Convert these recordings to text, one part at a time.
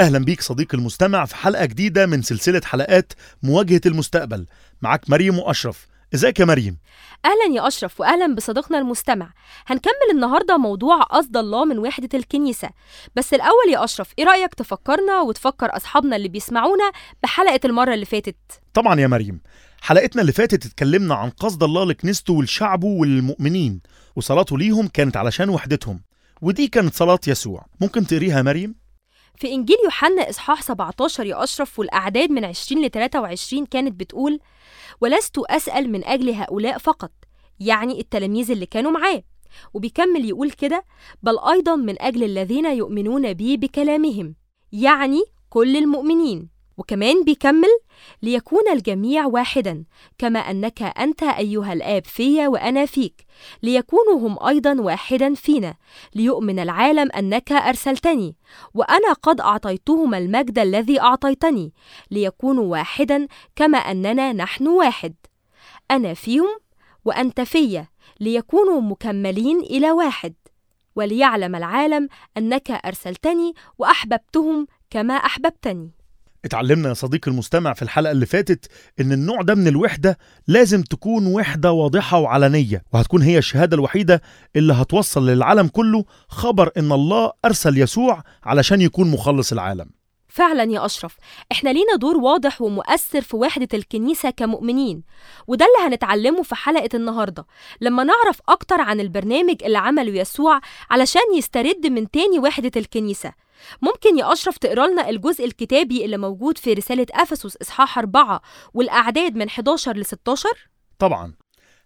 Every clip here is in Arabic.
أهلا بيك صديقي المستمع في حلقة جديدة من سلسلة حلقات مواجهة المستقبل. معاك مريم وأشرف. إزيك يا مريم؟ أهلا يا أشرف وأهلا بصديقنا المستمع. هنكمل النهاردة موضوع قصد الله من وحدة الكنيسة. بس الأول يا أشرف إيه رأيك تفكرنا وتفكر أصحابنا اللي بيسمعونا بحلقة المرة اللي فاتت؟ طبعا يا مريم. حلقتنا اللي فاتت اتكلمنا عن قصد الله لكنيسته ولشعبه وللمؤمنين وصلاته ليهم كانت علشان وحدتهم ودي كانت صلاة يسوع. ممكن تقريها يا مريم؟ في إنجيل يوحنا إصحاح 17 يا أشرف والأعداد من 20 ل 23 كانت بتقول ولست أسأل من أجل هؤلاء فقط. يعني التلاميذ اللي كانوا معاه. وبيكمل يقول كده بل أيضا من أجل الذين يؤمنون بي بكلامهم. يعني كل المؤمنين. وكمان بيكمل ليكون الجميع واحدا كما أنك أنت أيها الآب فيا وأنا فيك. ليكونوا هم أيضا واحدا فينا. ليؤمن العالم أنك أرسلتني. وأنا قد أعطيتهم المجد الذي أعطيتني. ليكونوا واحدا كما أننا نحن واحد. أنا فيهم وأنت فيا. ليكونوا مكملين إلى واحد. وليعلم العالم أنك أرسلتني وأحببتهم كما أحببتني. اتعلمنا يا صديقي المستمع في الحلقة اللي فاتت إن النوع ده من الوحدة لازم تكون وحدة واضحة وعلنية وهتكون هي الشهادة الوحيدة اللي هتوصل للعالم كله خبر إن الله أرسل يسوع علشان يكون مخلص العالم. فعلا يا أشرف إحنا لينا دور واضح ومؤثر في وحدة الكنيسة كمؤمنين وده اللي هنتعلمه في حلقة النهاردة. لما نعرف أكتر عن البرنامج اللي عمله يسوع علشان يسترد من تاني وحدة الكنيسة ممكن يا أشرف تقرأ لنا الجزء الكتابي اللي موجود في رسالة أفسس إصحاح 4 والأعداد من 11 ل 16 طبعا.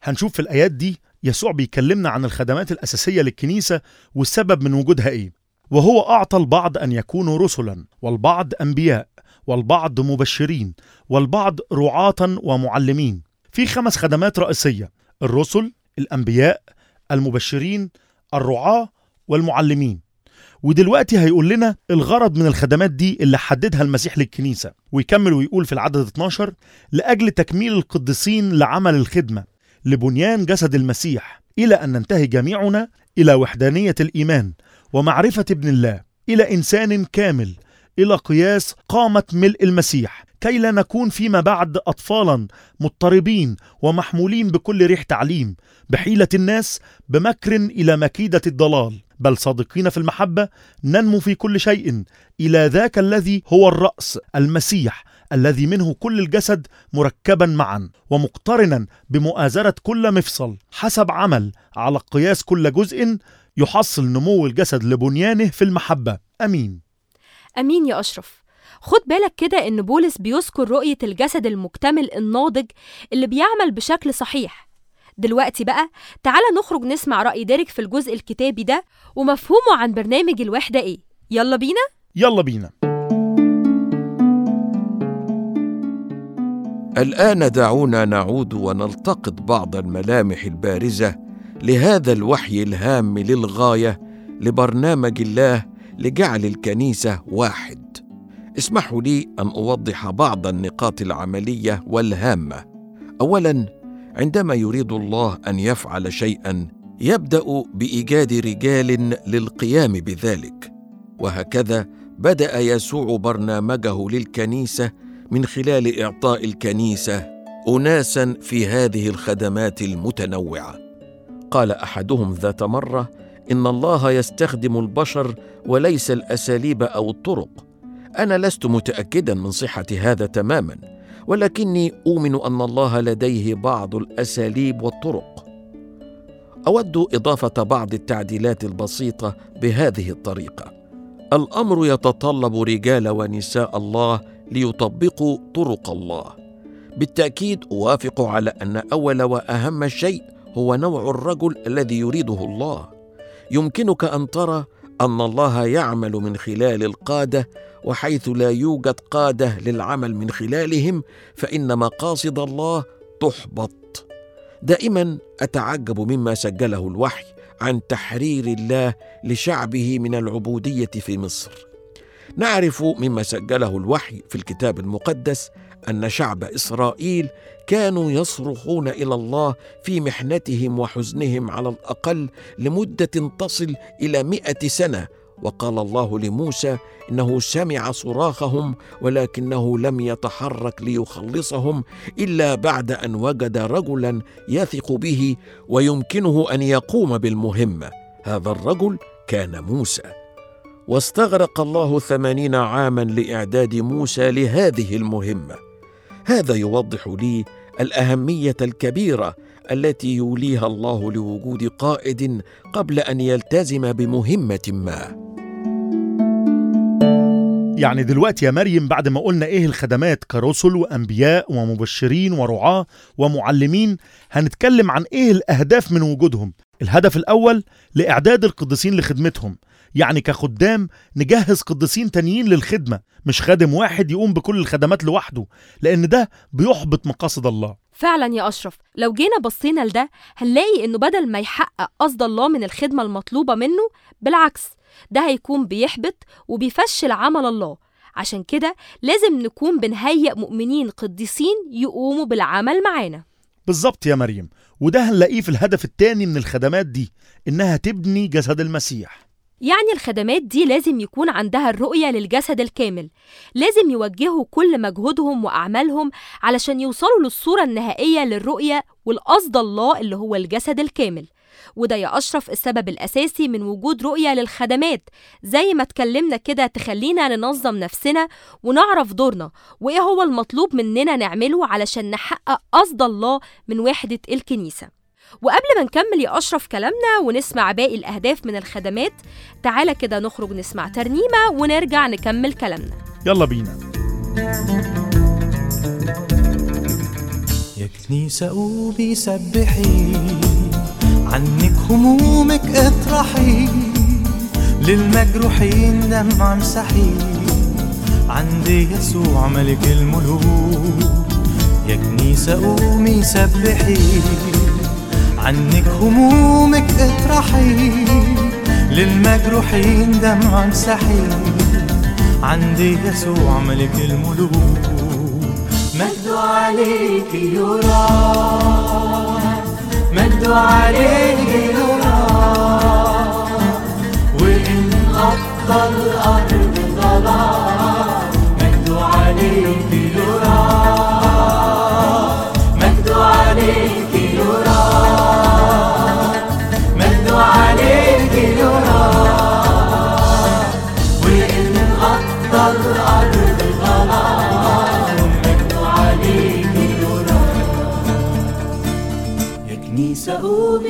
هنشوف في الآيات دي يسوع بيكلمنا عن الخدمات الأساسية للكنيسة والسبب من وجودها إيه. وهو أعطى البعض أن يكونوا رسلا والبعض أنبياء والبعض مبشرين والبعض رعاة ومعلمين. في خمس خدمات رئيسية الرسل الأنبياء المبشرين الرعاة والمعلمين. ودلوقتي هيقول لنا الغرض من الخدمات دي اللي حددها المسيح للكنيسة ويكمل ويقول في العدد 12 لأجل تكميل القديسين لعمل الخدمة لبنيان جسد المسيح إلى أن ننتهي جميعنا إلى وحدانية الإيمان ومعرفة ابن الله إلى إنسان كامل إلى قياس قامة ملء المسيح كي لا نكون فيما بعد أطفالا مضطربين ومحمولين بكل ريح تعليم بحيلة الناس بمكر إلى مكيدة الضلال. بل صادقين في المحبة ننمو في كل شيء. إلى ذاك الذي هو الرأس المسيح الذي منه كل الجسد مركبا معا ومقترنا بمؤازرة كل مفصل. حسب عمل على قياس كل جزء يحصل نمو الجسد لبنيانه في المحبة. أمين. أمين يا أشرف. خد بالك كده إن بولس بيذكر رؤية الجسد المكتمل الناضج اللي بيعمل بشكل صحيح. دلوقتي بقى تعالى نخرج نسمع رأي ديريك في الجزء الكتابي ده ومفهومه عن برنامج الوحدة إيه. يلا بينا؟ يلا بينا. الآن دعونا نعود ونلتقط بعض الملامح البارزة لهذا الوحي الهام للغاية لبرنامج الله لجعل الكنيسة واحد. اسمحوا لي أن أوضح بعض النقاط العملية والهامة. اولا عندما يريد الله أن يفعل شيئا يبدأ بإيجاد رجال للقيام بذلك. وهكذا بدأ يسوع برنامجه للكنيسة من خلال إعطاء الكنيسة اناسا في هذه الخدمات المتنوعة. قال أحدهم ذات مرة إن الله يستخدم البشر وليس الأساليب أو الطرق. أنا لست متاكدا من صحة هذا تماما. ولكني أؤمن أن الله لديه بعض الأساليب والطرق. أود إضافة بعض التعديلات البسيطة بهذه الطريقة. الأمر يتطلب رجال ونساء الله ليطبقوا طرق الله. بالتأكيد أوافق على أن أول وأهم شيء هو نوع الرجل الذي يريده الله. يمكنك أن ترى أن الله يعمل من خلال القادة وحيث لا يوجد قادة للعمل من خلالهم فإن مقاصد الله تحبط. دائما أتعجب مما سجله الوحي عن تحرير الله لشعبه من العبودية في مصر. نعرف مما سجله الوحي في الكتاب المقدس أن شعب إسرائيل كانوا يصرخون إلى الله في محنتهم وحزنهم على الأقل لمدة تصل إلى مائه سنة. وقال الله لموسى إنه سمع صراخهم ولكنه لم يتحرك ليخلصهم إلا بعد أن وجد رجلا يثق به ويمكنه أن يقوم بالمهمة. هذا الرجل كان موسى. واستغرق الله ثمانين عاما لإعداد موسى لهذه المهمة. هذا يوضح لي الأهمية الكبيرة التي يوليها الله لوجود قائد قبل أن يلتزم بمهمة ما. يعني دلوقتي يا مريم بعد ما قلنا إيه الخدمات كرسل وأنبياء ومبشرين ورعاة ومعلمين هنتكلم عن إيه الأهداف من وجودهم؟ الهدف الأول لإعداد القديسين لخدمتهم. يعني كخدام نجهز قديسين تانيين للخدمة مش خادم واحد يقوم بكل الخدمات لوحده لأن ده بيحبط مقاصد الله. فعلا يا أشرف لو جينا بصينا لده هنلاقي إنه بدل ما يحقق قصد الله من الخدمة المطلوبة منه بالعكس ده هيكون بيحبط وبيفشل عمل الله. عشان كده لازم نكون بنهيئ مؤمنين قديسين يقوموا بالعمل معانا. بالظبط يا مريم وده هنلاقيه في الهدف التاني من الخدمات دي إنها تبني جسد المسيح. يعني الخدمات دي لازم يكون عندها الرؤية للجسد الكامل. لازم يوجهوا كل مجهودهم وأعمالهم علشان يوصلوا للصورة النهائية للرؤية والقصد الله اللي هو الجسد الكامل. وده يا أشرف السبب الأساسي من وجود رؤية للخدمات. زي ما اتكلمنا كده تخلينا ننظم نفسنا ونعرف دورنا. وإيه هو المطلوب مننا نعمله علشان نحقق قصد الله من وحدة الكنيسة. وقبل ما نكمل يا أشرف كلامنا ونسمع باقي الأهداف من الخدمات تعالى كده نخرج نسمع ترنيمة ونرجع نكمل كلامنا. يلا بينا. يا كنيسة قومي سبحي عنك همومك اطرحي للمجروحين دمع امسحي. عند يسوع ملك الملوك يا كنيسة قومي سبحي. عنك همومك اطرحي للمجروحين دمع امسحي. عند يسوع ملك الملوك مجد عليك يرى. مجد عليك يرى. وإن غطى الأرض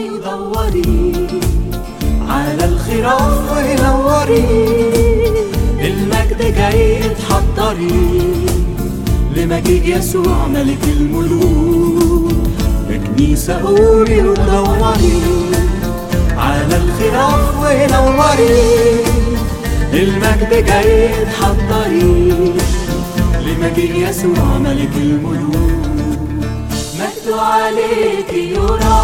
دوري على الخراف ونوري المجد جاي تحضري لمجيء يسوع ملك الملوك يا كنيسة قومي ودوري على الخراف ونوري المجد جاي تحضري لمجيء يسوع ملك الملوك. مجد عليك يرى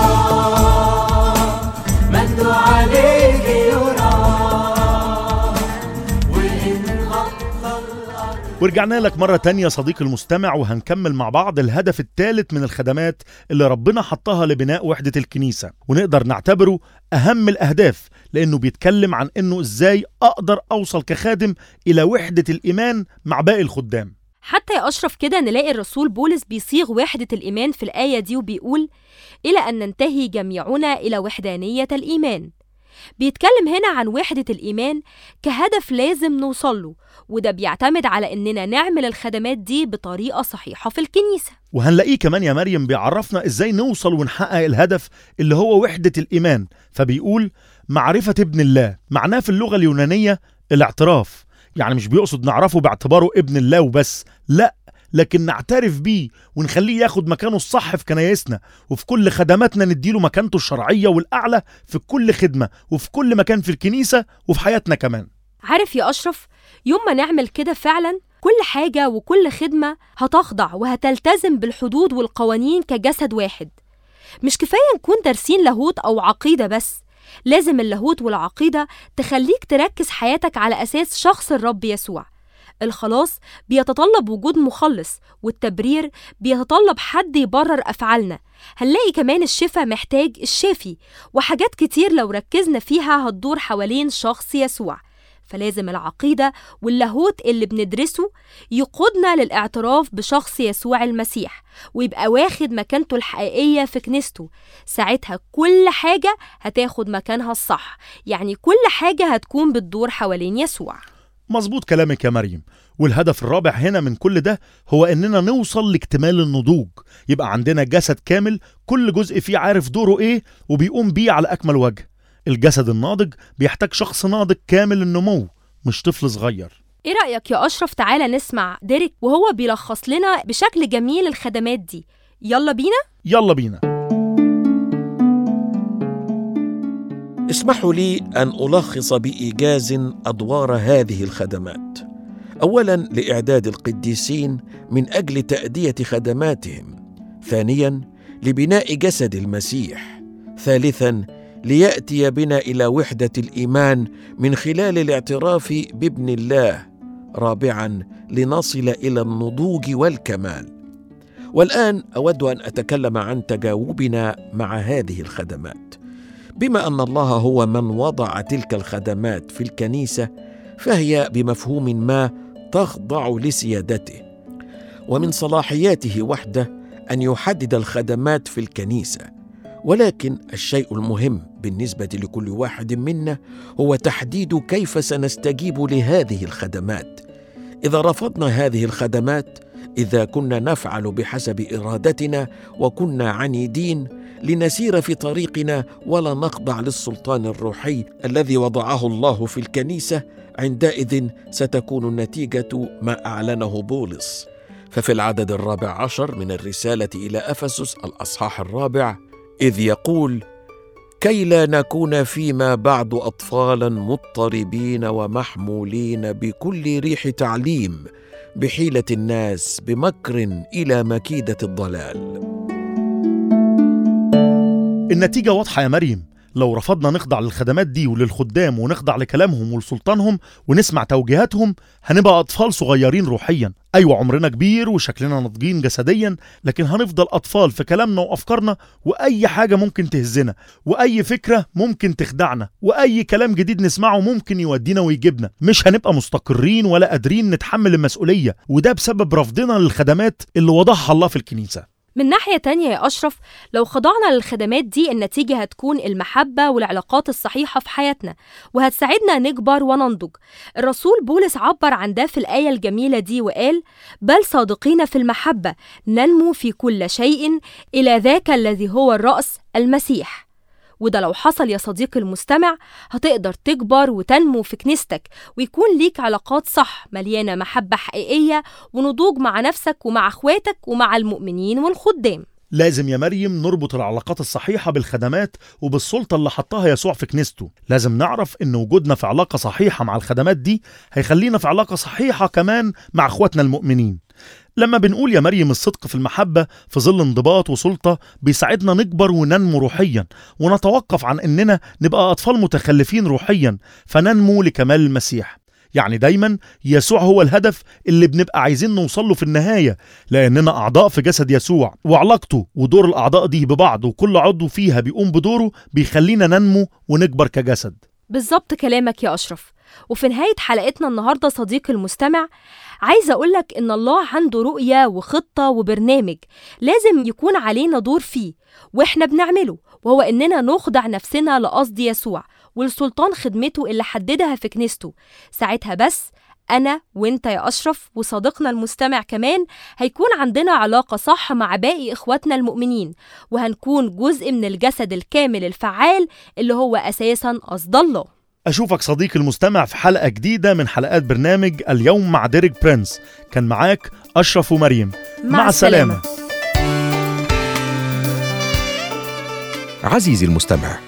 مجد عليك يرى. ورجعنا لك مرة تانية صديقي المستمع وهنكمل مع بعض الهدف الثالث من الخدمات اللي ربنا حطها لبناء وحدة الكنيسة. ونقدر نعتبره أهم الأهداف لأنه بيتكلم عن إنه إزاي أقدر أوصل كخادم إلى وحدة الإيمان مع باقي الخدام. حتى يا أشرف كده نلاقي الرسول بولس بيصيغ وحدة الإيمان في الآية دي وبيقول إلى أن ننتهي جميعنا إلى وحدانية الإيمان. بيتكلم هنا عن وحدة الإيمان كهدف لازم نوصله وده بيعتمد على إننا نعمل الخدمات دي بطريقة صحيحة في الكنيسة. وهنلاقيه كمان يا مريم بيعرفنا إزاي نوصل ونحقق الهدف اللي هو وحدة الإيمان فبيقول معرفة ابن الله معناه في اللغة اليونانية الاعتراف. يعني مش بيقصد نعرفه باعتباره ابن الله وبس لا لكن نعترف بيه ونخليه ياخد مكانه الصح في كنايسنا وفي كل خدماتنا نديله مكانته الشرعية والأعلى في كل خدمة وفي كل مكان في الكنيسة وفي حياتنا كمان. عارف يا أشرف يوم ما نعمل كده فعلا كل حاجة وكل خدمة هتخضع وهتلتزم بالحدود والقوانين كجسد واحد. مش كفاية نكون دارسين لاهوت أو عقيدة بس لازم اللاهوت والعقيدة تخليك تركز حياتك على أساس شخص الرب يسوع. الخلاص بيتطلب وجود مخلص والتبرير بيتطلب حد يبرر أفعالنا. هنلاقي كمان الشفاء محتاج الشافي وحاجات كتير لو ركزنا فيها هتدور حوالين شخص يسوع. فلازم العقيدة واللاهوت اللي بندرسه يقودنا للاعتراف بشخص يسوع المسيح ويبقى واخد مكانته الحقيقية في كنيسته. ساعتها كل حاجة هتاخد مكانها الصح. يعني كل حاجة هتكون بتدور حوالين يسوع. مظبوط كلامك يا مريم. والهدف الرابع هنا من كل ده هو إننا نوصل لاكتمال النضوج. يبقى عندنا جسد كامل كل جزء فيه عارف دوره إيه وبيقوم بيه على أكمل وجه. الجسد الناضج بيحتاج شخص ناضج كامل النمو مش طفل صغير. إيه رأيك يا أشرف؟ تعالى نسمع ديريك وهو بيلخص لنا بشكل جميل الخدمات دي. يلا بينا؟ يلا بينا. اسمحوا لي أن ألخص بإيجاز أدوار هذه الخدمات. اولا لإعداد القديسين من أجل تأدية خدماتهم. ثانيا لبناء جسد المسيح. ثالثا ليأتي بنا إلى وحدة الإيمان من خلال الاعتراف بابن الله رابعا لنصل إلى النضوج والكمال. والآن أود أن أتكلم عن تجاوبنا مع هذه الخدمات. بما أن الله هو من وضع تلك الخدمات في الكنيسة فهي بمفهوم ما تخضع لسيادته. ومن صلاحياته وحده أن يحدد الخدمات في الكنيسة. ولكن الشيء المهم بالنسبة لكل واحد منا هو تحديد كيف سنستجيب لهذه الخدمات. إذا رفضنا هذه الخدمات إذا كنا نفعل بحسب إرادتنا وكنا عنيدين لنسير في طريقنا ولا نخضع للسلطان الروحي الذي وضعه الله في الكنيسة عندئذ ستكون النتيجة ما أعلنه بولس. ففي العدد الرابع عشر من الرسالة إلى أفسس الأصحاح الرابع إذ يقول كي لا نكون فيما بعد اطفالا مضطربين ومحمولين بكل ريح تعليم بحيلة الناس بمكر إلى مكيدة الضلال. النتيجة واضحة يا مريم. لو رفضنا نخضع للخدمات دي وللخدام ونخضع لكلامهم ولسلطانهم ونسمع توجيهاتهم هنبقى أطفال صغيرين روحيا. أيوة عمرنا كبير وشكلنا ناضجين جسديا لكن هنفضل أطفال في كلامنا وأفكارنا وأي حاجة ممكن تهزنا وأي فكرة ممكن تخدعنا وأي كلام جديد نسمعه ممكن يودينا ويجيبنا. مش هنبقى مستقرين ولا قادرين نتحمل المسؤولية وده بسبب رفضنا للخدمات اللي وضعها الله في الكنيسة. من ناحية تانية يا أشرف لو خضعنا للخدمات دي النتيجة هتكون المحبة والعلاقات الصحيحة في حياتنا وهتساعدنا نكبر وننضج. الرسول بولس عبر عن ده في الآية الجميلة دي وقال بل صادقين في المحبة ننمو في كل شيء إلى ذاك الذي هو الرأس المسيح. وده لو حصل يا صديقي المستمع هتقدر تكبر وتنمو في كنيستك ويكون ليك علاقات صح مليانة محبة حقيقية ونضوج مع نفسك ومع أخواتك ومع المؤمنين والخدام. لازم يا مريم نربط العلاقات الصحيحة بالخدمات وبالسلطة اللي حطها يسوع في كنيسته. لازم نعرف إن وجودنا في علاقة صحيحة مع الخدمات دي هيخلينا في علاقة صحيحة كمان مع أخواتنا المؤمنين. لما بنقول يا مريم الصدق في المحبة في ظل انضباط وسلطة بيساعدنا نكبر وننمو روحيا ونتوقف عن إننا نبقى أطفال متخلفين روحيا فننمو لكمال المسيح. يعني دايما يسوع هو الهدف اللي بنبقى عايزين نوصل له في النهاية لأننا أعضاء في جسد يسوع وعلاقته ودور الأعضاء دي ببعض وكل عضو فيها بيقوم بدوره بيخلينا ننمو ونكبر كجسد. بالظبط كلامك يا أشرف. وفي نهاية حلقتنا النهاردة صديقي المستمع عايزة أقولك إن الله عنده رؤية وخطة وبرنامج لازم يكون علينا دور فيه وإحنا بنعمله وهو إننا نخضع نفسنا لقصد يسوع ولسلطان خدمته اللي حددها في كنيسته. ساعتها بس أنا وإنت يا أشرف وصديقنا المستمع كمان هيكون عندنا علاقة صح مع باقي إخواتنا المؤمنين وهنكون جزء من الجسد الكامل الفعال اللي هو أساسا قصد الله. أشوفك صديقي المستمع في حلقة جديدة من حلقات برنامج اليوم مع ديريك برينس. كان معاك أشرف ومريم. مع السلامة. عزيزي المستمع